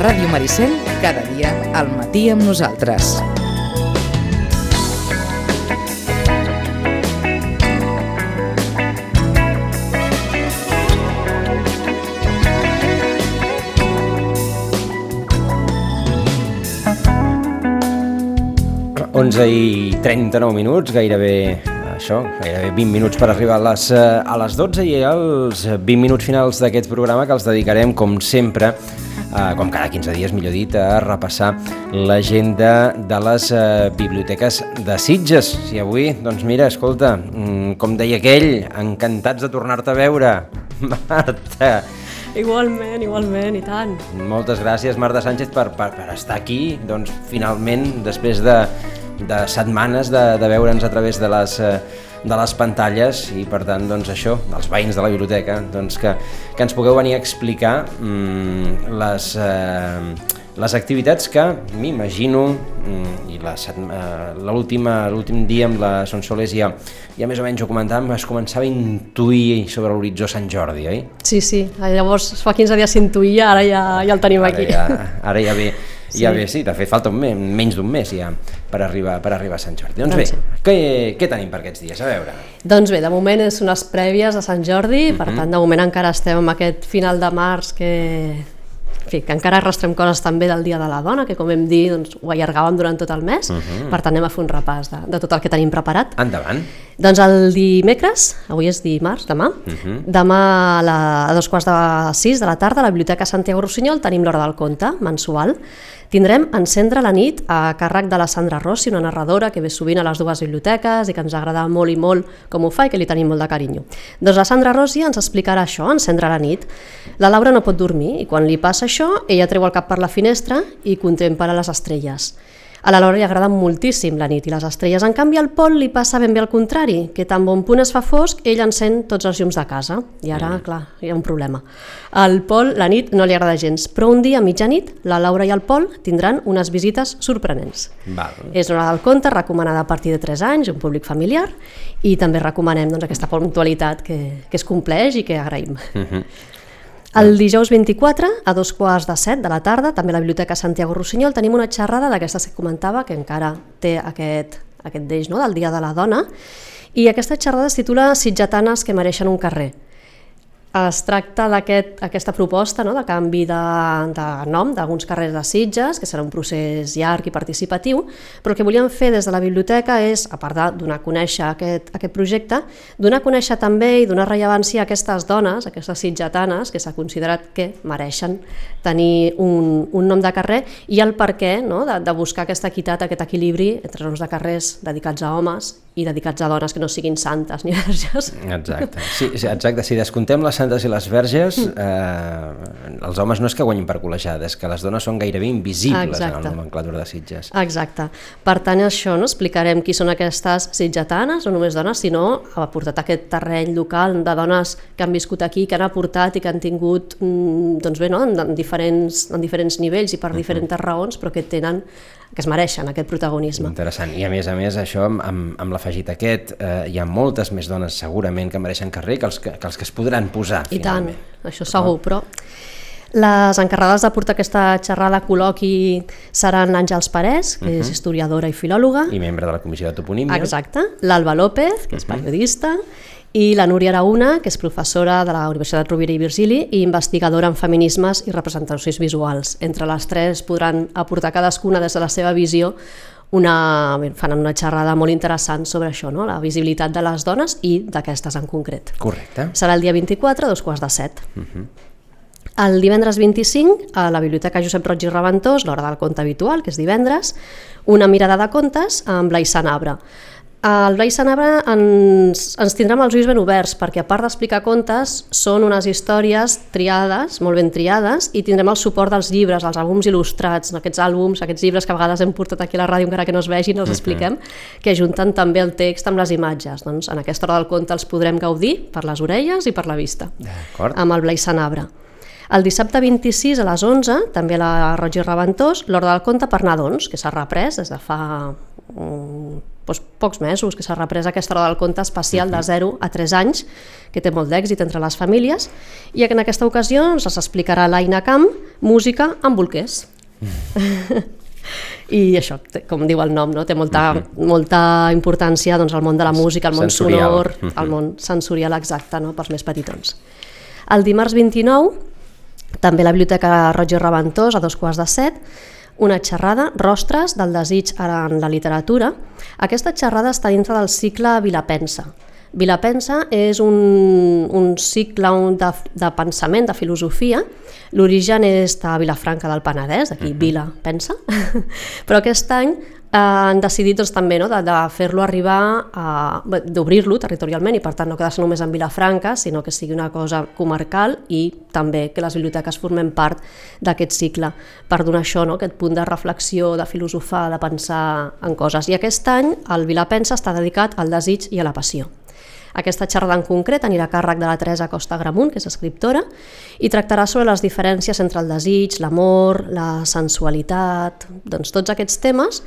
Ràdio Maricel, cada dia al matí amb nosaltres. Onze i 39 minuts, gairebé això, gairebé 20 minuts per arribar a les, eh, a les 12 i els 20 minuts finals d'aquest programa que els dedicarem, com sempre, eh, com cada 15 dies, millor dit, a repassar l'agenda de les eh, biblioteques de Sitges. I avui, doncs mira, escolta, mm, com deia aquell, encantats de tornar-te a veure. Marta, Igualment, igualment, i tant. moltes gràcies, Marta Sánchez, per, per, per estar aquí, doncs, finalment, després de, de setmanes de, de veure'ns a través de les, eh, de les pantalles i per tant doncs això, els veïns de la biblioteca doncs que, que ens pugueu venir a explicar mm, les, eh, les activitats que m'imagino mm, i eh, l'últim dia amb la Sonsoles ja, ja més o menys ho comentàvem, es començava a intuir sobre l'horitzó Sant Jordi, oi? Sí, sí, llavors fa 15 dies s'intuïa, ara ja, ja el tenim aquí. Ara ja, ara ja ve, Sí. ja ve, sí, de fet falta un mes, menys d'un mes ja per arribar, per arribar a Sant Jordi. Doncs bé, Doncs sí. què, què tenim per aquests dies? A veure. Doncs bé, de moment és unes prèvies a Sant Jordi, per tant, de moment encara estem amb aquest final de març que, en fi, que encara arrastrem coses també del Dia de la Dona, que com hem dit, doncs, ho allargàvem durant tot el mes, per tant anem a fer un repàs de, de tot el que tenim preparat. Endavant. Doncs el dimecres, avui és dimarts, demà, demà a, la, a dos quarts de sis de la tarda a la Biblioteca Santiago Rossinyol tenim l'Hora del Conte, mensual. Tindrem Encendre la nit a càrrec de la Sandra Rossi, una narradora que ve sovint a les dues biblioteques i que ens agrada molt i molt com ho fa i que li tenim molt de carinyo. Doncs la Sandra Rossi ens explicarà això, Encendre la nit. La Laura no pot dormir i quan li passa això, ella treu el cap per la finestra i contempla les estrelles. A la Laura li agrada moltíssim la nit i les estrelles. En canvi, al Pol li passa ben bé al contrari, que tan bon punt es fa fosc, ell encén tots els llums de casa. I ara, mm. clar, hi ha un problema. Al Pol la nit no li agrada gens, però un dia a mitjanit la Laura i el Pol tindran unes visites sorprenents. Val. És l'hora del conte, recomanada a partir de 3 anys, un públic familiar, i també recomanem doncs, aquesta puntualitat que, que es compleix i que agraïm. El dijous 24, a dos quarts de set de la tarda, també a la Biblioteca Santiago Rossinyol, tenim una xerrada d'aquestes que comentava, que encara té aquest, aquest deix no? del Dia de la Dona, i aquesta xerrada es titula Sitgetanes que mereixen un carrer. Es tracta d'aquesta proposta no? de canvi de, de nom d'alguns carrers de Sitges, que serà un procés llarg i participatiu, però el que volíem fer des de la biblioteca és, a part de donar a conèixer aquest, aquest projecte, donar a conèixer també i donar rellevància a aquestes dones, a aquestes sitgetanes, que s'ha considerat que mereixen tenir un, un nom de carrer i el per què no? de, de buscar aquesta equitat, aquest equilibri entre noms de carrers dedicats a homes i dedicats a dones que no siguin santes ni verges. Exacte. Sí, sí, exacte. Si descontem les santes i les verges, eh, els homes no és que guanyin per col·legiada, és que les dones són gairebé invisibles en Exacte. el nomenclatura de Sitges. Exacte. Per tant, això, no? explicarem qui són aquestes sitgetanes, no només dones, sinó ha portat aquest terreny local de dones que han viscut aquí, que han aportat i que han tingut, mm, doncs bé, no? en, en, diferents, en diferents nivells i per diferents raons, però que tenen que es mereixen aquest protagonisme. Interessant. I a més a més, això amb, amb, amb l'afegit aquest, eh, hi ha moltes més dones segurament que mereixen carrer que els que, que, els que es podran posar. I tant, finalment. això segur, però les encarregades de portar aquesta xerrada a col·loqui seran l'Àngels Parés, que és historiadora i filòloga, I membre de la Comissió de Toponímia. Exacte, l'Alba López, que és periodista, i la Núria Araúna, que és professora de la Universitat Rovira i Virgili i investigadora en feminismes i representacions visuals. Entre les tres podran aportar cadascuna des de la seva visió una, fan una xerrada molt interessant sobre això, no? la visibilitat de les dones i d'aquestes en concret. Correcte. Serà el dia 24 a dos quarts de set. El divendres 25, a la Biblioteca Josep Roig i Reventós, l'hora del conte habitual, que és divendres, una mirada de contes amb Blai Sanabra. El Blai Sanabra ens, ens tindrà amb els ulls ben oberts, perquè a part d'explicar contes, són unes històries triades, molt ben triades, i tindrem el suport dels llibres, els àlbums il·lustrats, aquests àlbums, aquests llibres que a vegades hem portat aquí a la ràdio, encara que no es vegin, els expliquem, que ajunten també el text amb les imatges. Doncs en aquesta hora del conte els podrem gaudir per les orelles i per la vista amb el Blai Sanabra. El dissabte 26 a les 11, també a la Roig i Reventós, l'Hora del Conte per nadons, que s'ha reprès des de fa doncs, pocs mesos que s'ha reprès aquesta hora del conte especial de 0 a 3 anys, que té molt d'èxit entre les famílies, i en aquesta ocasió ens les explicarà l'Aina Camp, música amb bolquers. I això, com diu el nom, no? té molta, molta importància doncs, al món de la música, al món Sensorial. sonor, Mhm. al món sensorial exacte no? pels més petitons. El dimarts 29, també la Biblioteca i Reventós, a dos quarts de set, una xerrada, Rostres del desig en la literatura. Aquesta xerrada està dintre del cicle Vilapensa. Vilapensa és un, un cicle de, de pensament, de filosofia. L'origen és de Vilafranca del Penedès, aquí Vila pensa, però aquest any eh, han decidit doncs, també no, de, de fer-lo arribar, d'obrir-lo territorialment i per tant no quedar-se només en Vilafranca, sinó que sigui una cosa comarcal i també que les biblioteques formen part d'aquest cicle per donar això, no, aquest punt de reflexió, de filosofar, de pensar en coses. I aquest any el Vilapensa està dedicat al desig i a la passió. Aquesta xerrada en concret anirà a càrrec de la Teresa Costa Gramunt, que és escriptora, i tractarà sobre les diferències entre el desig, l'amor, la sensualitat, doncs tots aquests temes,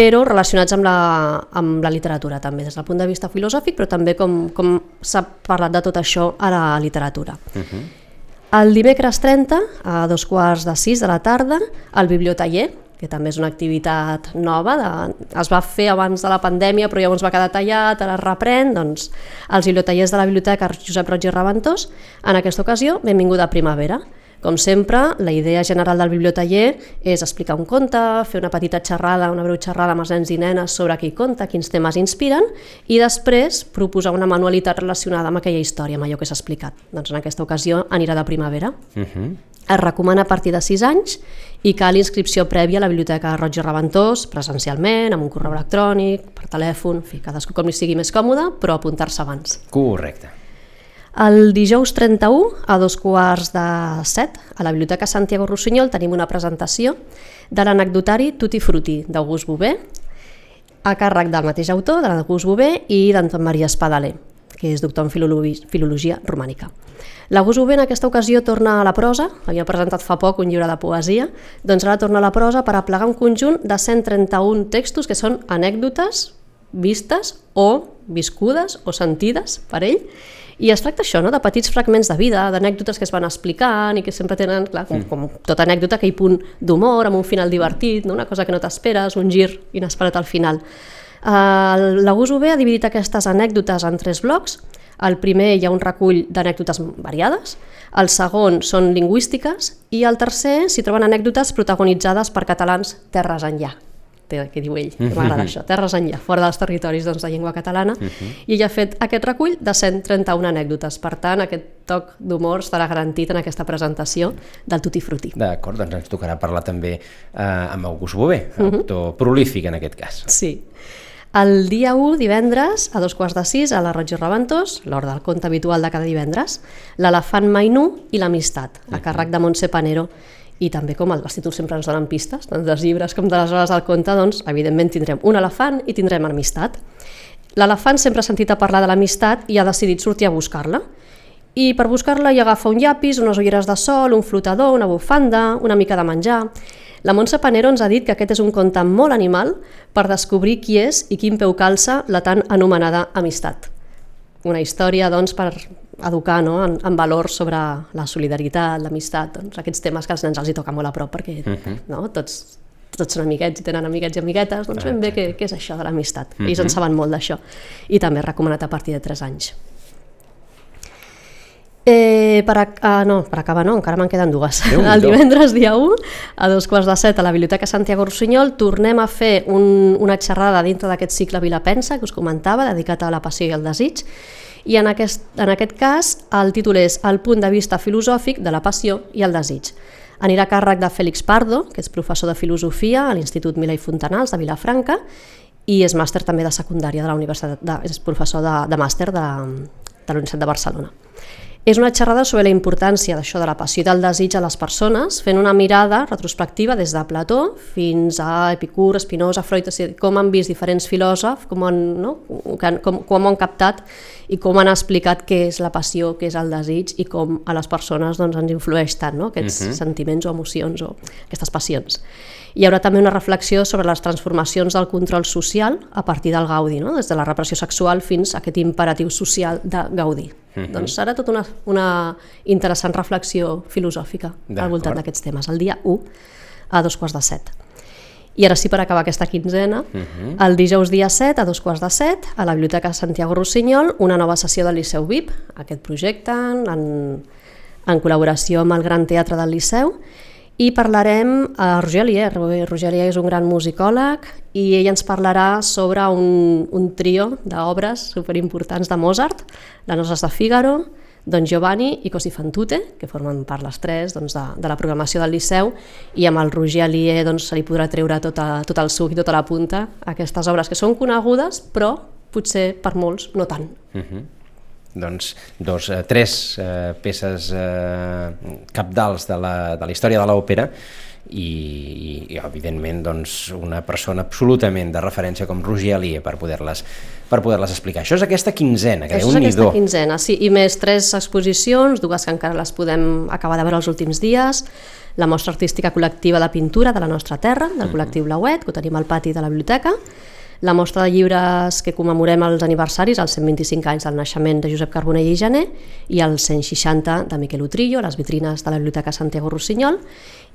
però relacionats amb la, amb la literatura també, des del punt de vista filosòfic, però també com, com s'ha parlat de tot això a la literatura. El dimecres 30, a dos quarts de sis de la tarda, al Bibliotaller, que també és una activitat nova, de, es va fer abans de la pandèmia però llavors va quedar tallat, ara es reprèn, doncs els bibliotellers de la Biblioteca Josep Roig i Reventós, en aquesta ocasió, benvinguda a primavera. Com sempre, la idea general del biblioteller és explicar un conte, fer una petita xerrada, una breu xerrada amb els nens i nenes sobre qui conta, quins temes inspiren, i després proposar una manualitat relacionada amb aquella història, amb allò que s'ha explicat. Doncs en aquesta ocasió anirà de primavera. Es recomana a partir de 6 anys i cal inscripció prèvia a la Biblioteca Roig i Reventós, presencialment, amb un correu electrònic, per telèfon, en fi, cadascú com li sigui més còmode, però apuntar-se abans. Correcte. El dijous 31, a dos quarts de set, a la Biblioteca Santiago Rossinyol tenim una presentació de l'anecdotari Tutti Frutti d'August Bové, a càrrec del mateix autor, de l'August Bové i d'Anton Maria Espadaler, que és doctor en filologi- filologia romànica. L'August Bové en aquesta ocasió torna a la prosa, havia presentat fa poc un llibre de poesia, doncs ara torna a la prosa per aplegar un conjunt de 131 textos que són anècdotes vistes o viscudes o sentides per ell, i es tracta això, no? de petits fragments de vida, d'anècdotes que es van explicant i que sempre tenen, clar, com, com tota anècdota, aquell punt d'humor, amb un final divertit, no? una cosa que no t'esperes, un gir inesperat al final. Uh, L'August Bové ha dividit aquestes anècdotes en tres blocs. El primer hi ha un recull d'anècdotes variades, el segon són lingüístiques i el tercer s'hi troben anècdotes protagonitzades per catalans terres enllà té- que diu ell, que m'agrada això, terres enllà, fora dels territoris doncs, de llengua catalana, i ell ha fet aquest recull de 131 anècdotes. Per tant, aquest toc d'humor estarà garantit en aquesta presentació del Tutti Frutti. D'acord, doncs ens tocarà parlar també eh, amb August Bové, autor prolífic en aquest cas. Sí. El dia 1, divendres, a dos quarts de sis, a la Roig i Reventós, l'hora del conte habitual de cada divendres, l'elefant mainú i l'amistat, a càrrec de Montse Panero. I també, com els títols sempre ens donen pistes, tant dels llibres com de les hores del conte, doncs, evidentment tindrem un elefant i tindrem amistat. L'elefant sempre ha sentit a parlar de l'amistat i ha decidit sortir a buscar-la. I per buscar-la hi agafa un llapis, unes ulleres de sol, un flotador, una bufanda, una mica de menjar... La Montse Panero ens ha dit que aquest és un conte molt animal per descobrir qui és i quin peu calça la tan anomenada amistat. Una història, doncs, per educar no? en, en valors sobre la solidaritat, l'amistat, doncs, aquests temes que als nens els hi toca molt a prop perquè no? tots, tots són amiguets i tenen amiguets i amiguetes, doncs ben bé què, què és això de l'amistat. Ells en saben molt d'això. I també recomanat a partir de 3 anys. Eh, per, ac ah, no, per acabar no, encara me'n queden dues. Déu-n'hi-do. El divendres dia 1, a dos quarts de set a la Biblioteca Santiago Rossinyol, tornem a fer un, una xerrada dintre d'aquest cicle Vilapensa que us comentava, dedicat a la passió i al desig, i en aquest, en aquest cas el títol és El punt de vista filosòfic de la passió i el desig. Anirà a càrrec de Fèlix Pardo, que és professor de filosofia a l'Institut Mila i Fontanals de Vilafranca, i és màster també de secundària de la Universitat, de, és professor de, de màster de, de la Universitat de Barcelona. És una xerrada sobre la importància d'això de la passió i del desig a les persones, fent una mirada retrospectiva des de Plató fins a Epicur, Spinoza, Freud, o sigui, com han vist diferents filòsofs, com han, no? com, com han captat i com han explicat què és la passió, què és el desig i com a les persones doncs, ens influeix tant no? aquests uh -huh. sentiments o emocions o aquestes passions. Hi haurà també una reflexió sobre les transformacions del control social a partir del Gaudi, no? des de la repressió sexual fins a aquest imperatiu social de Gaudí. -huh. Doncs serà tota una, una interessant reflexió filosòfica al voltant d'aquests temes, el dia 1 a dos quarts de set. I ara sí, per acabar aquesta quinzena, uh -huh. el dijous dia 7, a dos quarts de set, a la Biblioteca Santiago Rossinyol, una nova sessió del Liceu VIP, aquest projecte, en, en col·laboració amb el Gran Teatre del Liceu, i parlarem a Roger Alier. Roger Alier és un gran musicòleg i ell ens parlarà sobre un, un trio d'obres superimportants de Mozart, les nostres de Figaro, Don Giovanni i Cosi fan tutte, que formen part les tres doncs, de, de la programació del Liceu, i amb el Roger Alier doncs, se li podrà treure tot, a, tot el suc i tota la punta aquestes obres que són conegudes, però potser per molts no tant. Uh mhm. -huh. Doncs dos, eh, tres eh, peces eh, capdals de la, de la història de l'òpera i, i evidentment doncs, una persona absolutament de referència com Roger Alier per poder-les per poder-les explicar. Això és aquesta quinzena, que Això és aquesta quinzena, sí, i més tres exposicions, dues que encara les podem acabar de veure els últims dies, la mostra artística col·lectiva de pintura de la nostra terra, del mm-hmm. col·lectiu Blauet, que ho tenim al pati de la biblioteca, la mostra de llibres que commemorem els aniversaris, els 125 anys del naixement de Josep Carbonell i Gené i els 160 de Miquel Utrillo, a les vitrines de la Biblioteca Santiago Rossinyol,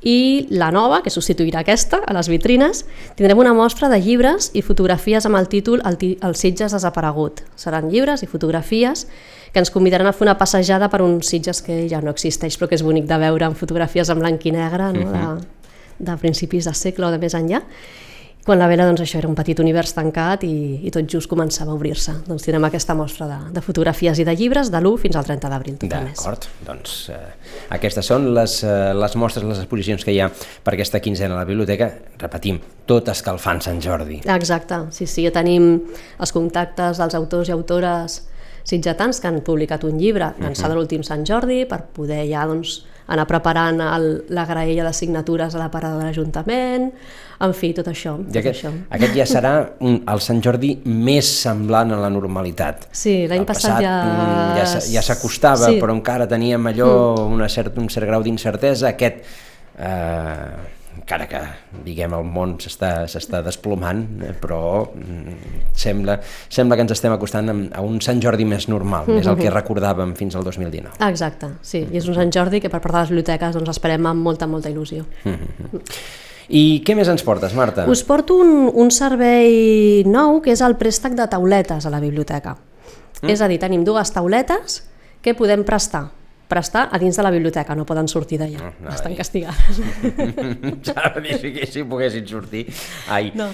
i la nova, que substituirà aquesta, a les vitrines, tindrem una mostra de llibres i fotografies amb el títol El, el Sitges desaparegut. Seran llibres i fotografies que ens convidaran a fer una passejada per un Sitges que ja no existeix, però que és bonic de veure amb fotografies en blanc i negre, no? de, de principis de segle o de més enllà quan la vela doncs, això era un petit univers tancat i, i tot just començava a obrir-se. Doncs tindrem aquesta mostra de, de fotografies i de llibres de l'1 fins al 30 d'abril. D'acord, doncs eh, aquestes són les, eh, les mostres, les exposicions que hi ha per aquesta quinzena a la biblioteca. Repetim, tot escalfant Sant Jordi. Exacte, sí, sí, ja tenim els contactes dels autors i autores sitgetans que han publicat un llibre d'ençà uh -huh. de l'últim Sant Jordi per poder ja doncs, anar preparant el, la graella de signatures a la parada de l'Ajuntament, en fi, tot això. Tot aquest, això. aquest ja serà un, el Sant Jordi més semblant a la normalitat. Sí, l'any passat, passat ja... Mm, ja, ja s'acostava, sí. però encara teníem allò, mm. una cert, un cert grau d'incertesa, aquest... Eh, encara que diguem el món s'està desplomant, eh, però mm, sembla, sembla que ens estem acostant a un Sant Jordi més normal, mm -hmm. és el que recordàvem fins al 2019. Exacte, sí, i és un Sant Jordi que per part de les biblioteques doncs, esperem amb molta, molta il·lusió. Mm -hmm. I què més ens portes, Marta? Us porto un, un servei nou, que és el préstec de tauletes a la biblioteca. Mm. És a dir, tenim dues tauletes que podem prestar prestar a dins de la biblioteca, no poden sortir d'allà, no, no, estan castigades. S'ha dir si, si poguessin sortir. Ai. No.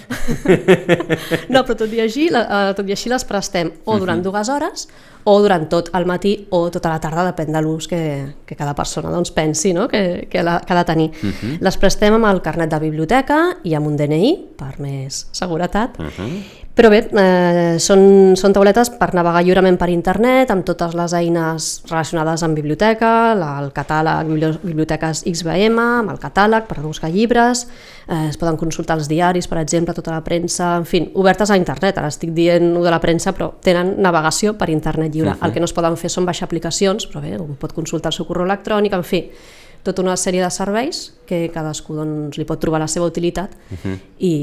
no, però tot i, així, uh, tot i així les prestem o durant uh -huh. dues hores o durant tot el matí o tota la tarda, depèn de l'ús que, que cada persona doncs, pensi no? que, que, la, que ha de tenir. Uh -huh. Les prestem amb el carnet de biblioteca i amb un DNI, per més seguretat, uh -huh però bé, eh, són, són tauletes per navegar lliurement per internet, amb totes les eines relacionades amb biblioteca, la, el catàleg Biblioteques XBM, amb el catàleg per buscar llibres, eh, es poden consultar els diaris, per exemple, tota la premsa, en fi, obertes a internet, ara estic dient de la premsa, però tenen navegació per internet lliure. Uh -huh. El que no es poden fer són baixar aplicacions, però bé, un pot consultar el seu correu electrònic, en fi, tota una sèrie de serveis que cadascú doncs, li pot trobar la seva utilitat uh -huh. i,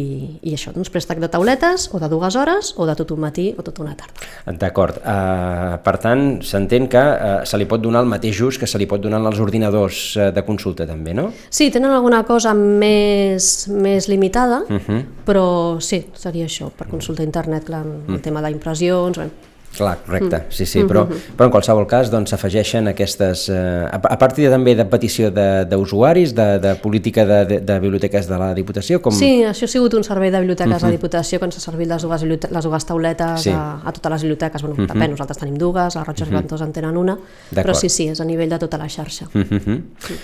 i això, doncs préstec de tauletes o de dues hores o de tot un matí o tota una tarda. D'acord, uh, per tant s'entén que uh, se li pot donar el mateix ús que se li pot donar als ordinadors uh, de consulta també, no? Sí, tenen alguna cosa més, més limitada, uh -huh. però sí, seria això, per consulta a internet, clar, el uh -huh. tema d'impressions, Clar, correcte, mm. sí, sí, però, mm-hmm. però en qualsevol cas doncs s'afegeixen aquestes, eh, a, a partir també de petició d'usuaris, de, de, de política de, de, de biblioteques de la Diputació? Com... Sí, això ha sigut un servei de biblioteques mm -hmm. de la mm-hmm. Diputació quan s'ha servit les dues, les dues tauletes sí. a, a totes les biblioteques, bueno, mm -hmm. depèn, nosaltres tenim dues, a Roig mm -hmm. en tenen una, però sí, sí, és a nivell de tota la xarxa. Mm -hmm. sí.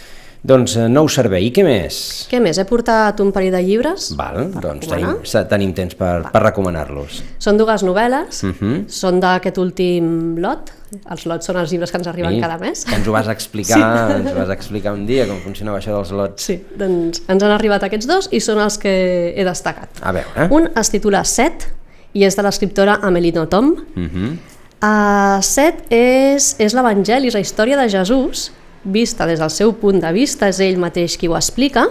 Doncs eh, nou servei, i què més? Què més? He portat un parell de llibres Val, doncs tenim, tenim temps per, per recomanar-los. Són dues novel·les, uh mhm. -huh. són d'aquest últim lot, els lots són els llibres que ens arriben I, cada mes. Ens ho vas explicar, sí. ens ho vas explicar un dia, com funcionava això dels lots. Sí, doncs ens han arribat aquests dos i són els que he destacat. A veure. Un es titula Set i és de l'escriptora Amélie Nothomb. Uh -huh. uh, Set és, és l'Evangeli, és la història de Jesús vista des del seu punt de vista, és ell mateix qui ho explica,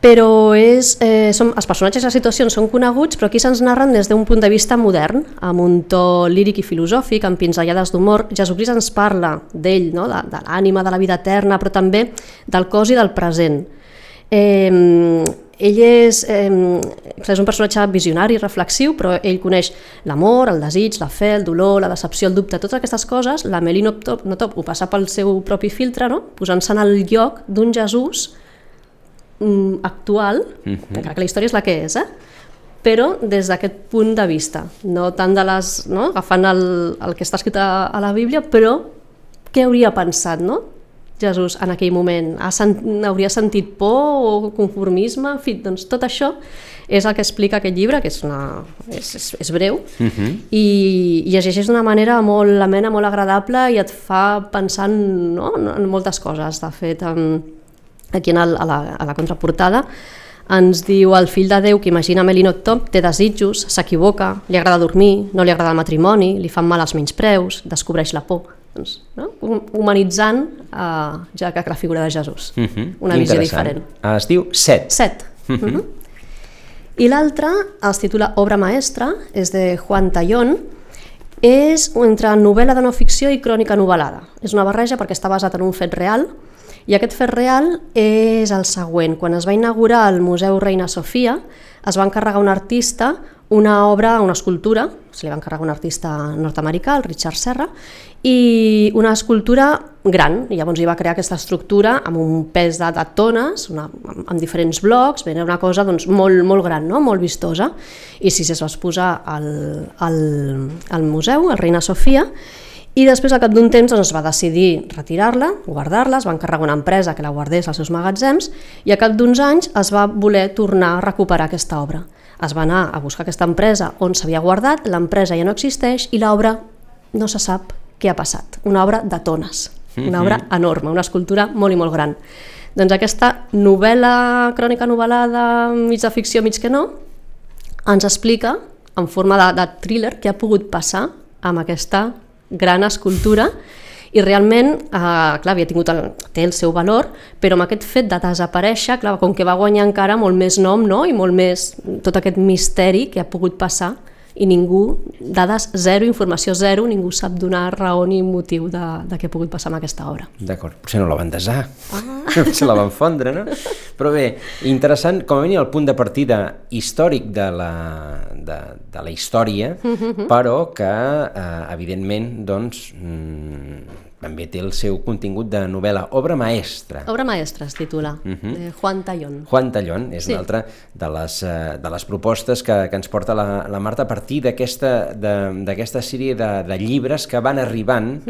però és, eh, som, els personatges i les situacions són coneguts, però aquí se'ns narren des d'un punt de vista modern, amb un to líric i filosòfic, amb pinzellades d'humor. Jesucrist ens parla d'ell, no? de, de l'ànima, de la vida eterna, però també del cos i del present. Eh, ell és, eh, és un personatge visionari, reflexiu, però ell coneix l'amor, el desig, la fe, el dolor, la decepció, el dubte, totes aquestes coses, la Meli no top, no top ho passa pel seu propi filtre, no? posant-se en el lloc d'un Jesús mm, actual, mm -hmm. encara que la història és la que és, eh? però des d'aquest punt de vista, no tant de les, no? agafant el, el que està escrit a, a la Bíblia, però què hauria pensat, no? Jesús en aquell moment? Ha sent, hauria sentit por o conformisme? En fi, doncs tot això és el que explica aquest llibre, que és, una, és, és, és breu, uh Mhm. -huh. i, i llegeixes d'una manera molt amena, molt agradable i et fa pensar en, no? en moltes coses. De fet, en, aquí en el, a, la, a la contraportada ens diu el fill de Déu que imagina Melinot Top té desitjos, s'equivoca, li agrada dormir, no li agrada el matrimoni, li fan mal els menyspreus, descobreix la por. Doncs, no? Humanitzant uh, ja que la figura de Jesús. Uh -huh. Una visió diferent. Ah, Es diu Set. Set. Uh -huh. I l'altre es titula Obra maestra, és de Juan Tallón, és entre novel·la de no ficció i crònica novel·lada. És una barreja perquè està basat en un fet real, i aquest fet real és el següent. Quan es va inaugurar el Museu Reina Sofia, es va encarregar un artista una obra, una escultura, se li va encarregar un artista nord-americà, el Richard Serra, i una escultura gran, i llavors hi va crear aquesta estructura amb un pes de, de tones, una, amb, amb diferents blocs, era una cosa doncs, molt, molt gran, no? molt vistosa, i si es va posar al, al, al museu, al Reina Sofia, i després, al cap d'un temps, doncs, es va decidir retirar-la, guardar-la, es va encarregar una empresa que la guardés als seus magatzems, i al cap d'uns anys es va voler tornar a recuperar aquesta obra. Es va anar a buscar aquesta empresa on s'havia guardat, l'empresa ja no existeix i l'obra no se sap què ha passat. Una obra de tones, una obra enorme, una escultura molt i molt gran. Doncs aquesta novel·la, crònica novel·lada, mig de ficció, mig que no, ens explica, en forma de, de thriller, què ha pogut passar amb aquesta gran escultura i realment, eh, clar, havia tingut el, té el seu valor, però amb aquest fet de desaparèixer, clar, com que va guanyar encara molt més nom no? i molt més tot aquest misteri que ha pogut passar i ningú, dades zero, informació zero, ningú sap donar raó ni motiu de, de què ha pogut passar amb aquesta obra. D'acord, potser no la van desar, ah. potser la van fondre, no? Però bé, interessant, com a mínim el punt de partida històric de la, de, de la història, però que, eh, evidentment, doncs, mm, també té el seu contingut de novel·la, obra maestra. Obra maestra es titula, uh -huh. de Juan Tallón. Juan Tallón és Sí. una altra de les, eh, de les propostes que, que ens porta la, la Marta a partir d'aquesta sèrie de, de llibres que van arribant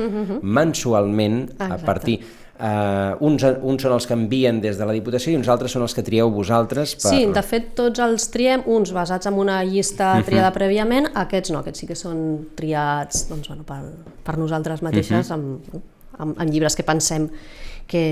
mensualment a Exacte. partir... Uh, uns, uns són els que envien des de la Diputació i uns altres són els que trieu vosaltres per... Sí, de fet tots els triem, uns basats en una llista triada prèviament, aquests no, aquests sí que són triats doncs, bueno, per, per nosaltres mateixes amb, amb, amb llibres que pensem que,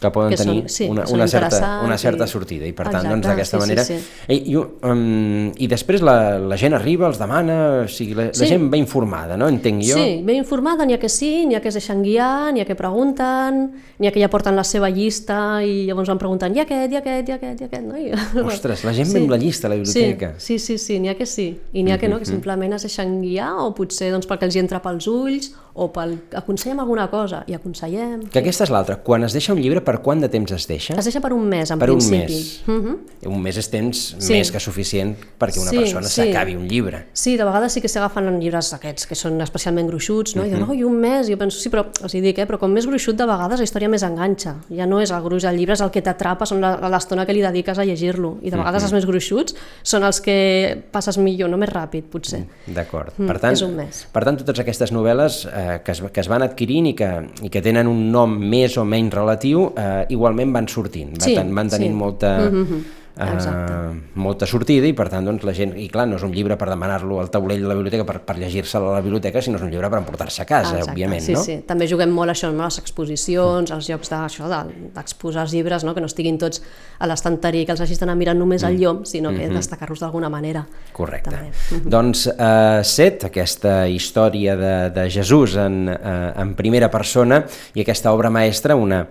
que poden que tenir són- sí, una, una, certa, una certa i- sortida i per tant doncs d'aquesta sí, sí, manera sí. I, i, um, i després la, la gent arriba, els demana o sigui, la, Sí. la gent va informada, no? entenc jo Sí, ben informada, n'hi ha que sí, n'hi ha que es deixen guiar, n'hi ha que pregunten, n'hi ha que ja porten la seva llista i llavors van preguntant, i aquest, i aquest, i aquest, i aquest, no? I... Ostres, la gent ve amb la llista a la biblioteca. Sí, sí, sí, sí n'hi ha que sí. I n'hi ha que no, que simplement es deixen guiar o potser doncs, perquè els hi entra pels ulls o pel... aconsellem alguna cosa i aconsellem. Que aquesta és l'altra. Quan es deixa un llibre, per quant de temps es deixa? Es deixa per un mes, en per un principi. mes. Mhm. Un mes és temps Sí. més que suficient perquè una Sí, persona sí. s'acabi un llibre. Sí, de vegades sí que s'agafen en llibres aquests que són especialment gruixuts, no? I diuen, oh, i un mes, jo penso, sí, però els dic, eh? però com més gruixut de vegades la història més enganxa. Ja no és el gruix del llibre, és el que t'atrapa, són la- l'estona que li dediques a llegir-lo. I de vegades els més gruixuts són els que passes millor, no més ràpid, potser. D'acord. Mm, per, tant, és un mes. per tant, totes aquestes novel·les eh, que, es, que es van adquirint i que, i que tenen un nom més o menys relatiu, eh, igualment van sortint, Sí, van, van tenint sí. molta, Mhm, eh, exacte. molta sortida i per tant doncs, la gent, i clar, no és un llibre per demanar-lo al taulell de la biblioteca per, per llegir-se'l a la biblioteca, sinó és un llibre per emportar-se a casa, Exacte, òbviament, sí, no? Sí, també juguem molt això, no? les exposicions, els llocs d'això, de- d'exposar els llibres, no? que no estiguin tots a l'estanteria, que els hagis d'anar mirant només al llom, sinó que destacar-los d'alguna manera. Correcte. També. Doncs eh, Set, aquesta història de, de Jesús en, eh, en primera persona i aquesta obra maestra, una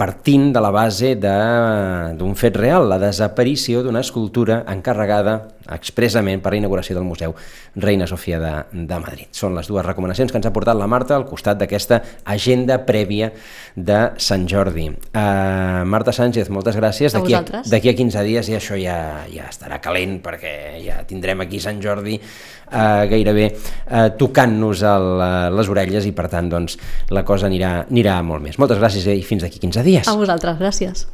partint de la base d'un fet real, la desaparició d'una escultura encarregada expressament per la inauguració del Museu Reina Sofia de, de Madrid. Són les dues recomanacions que ens ha portat la Marta al costat d'aquesta agenda prèvia de Sant Jordi. Uh, Marta Sánchez, moltes gràcies. A D'aquí a, a 15 dies i això ja, ja estarà calent perquè ja tindrem aquí Sant Jordi uh, gairebé uh, tocant-nos les orelles i per tant doncs, la cosa anirà, anirà molt més. Moltes gràcies i fins d'aquí 15 dies. A vosaltres, gràcies.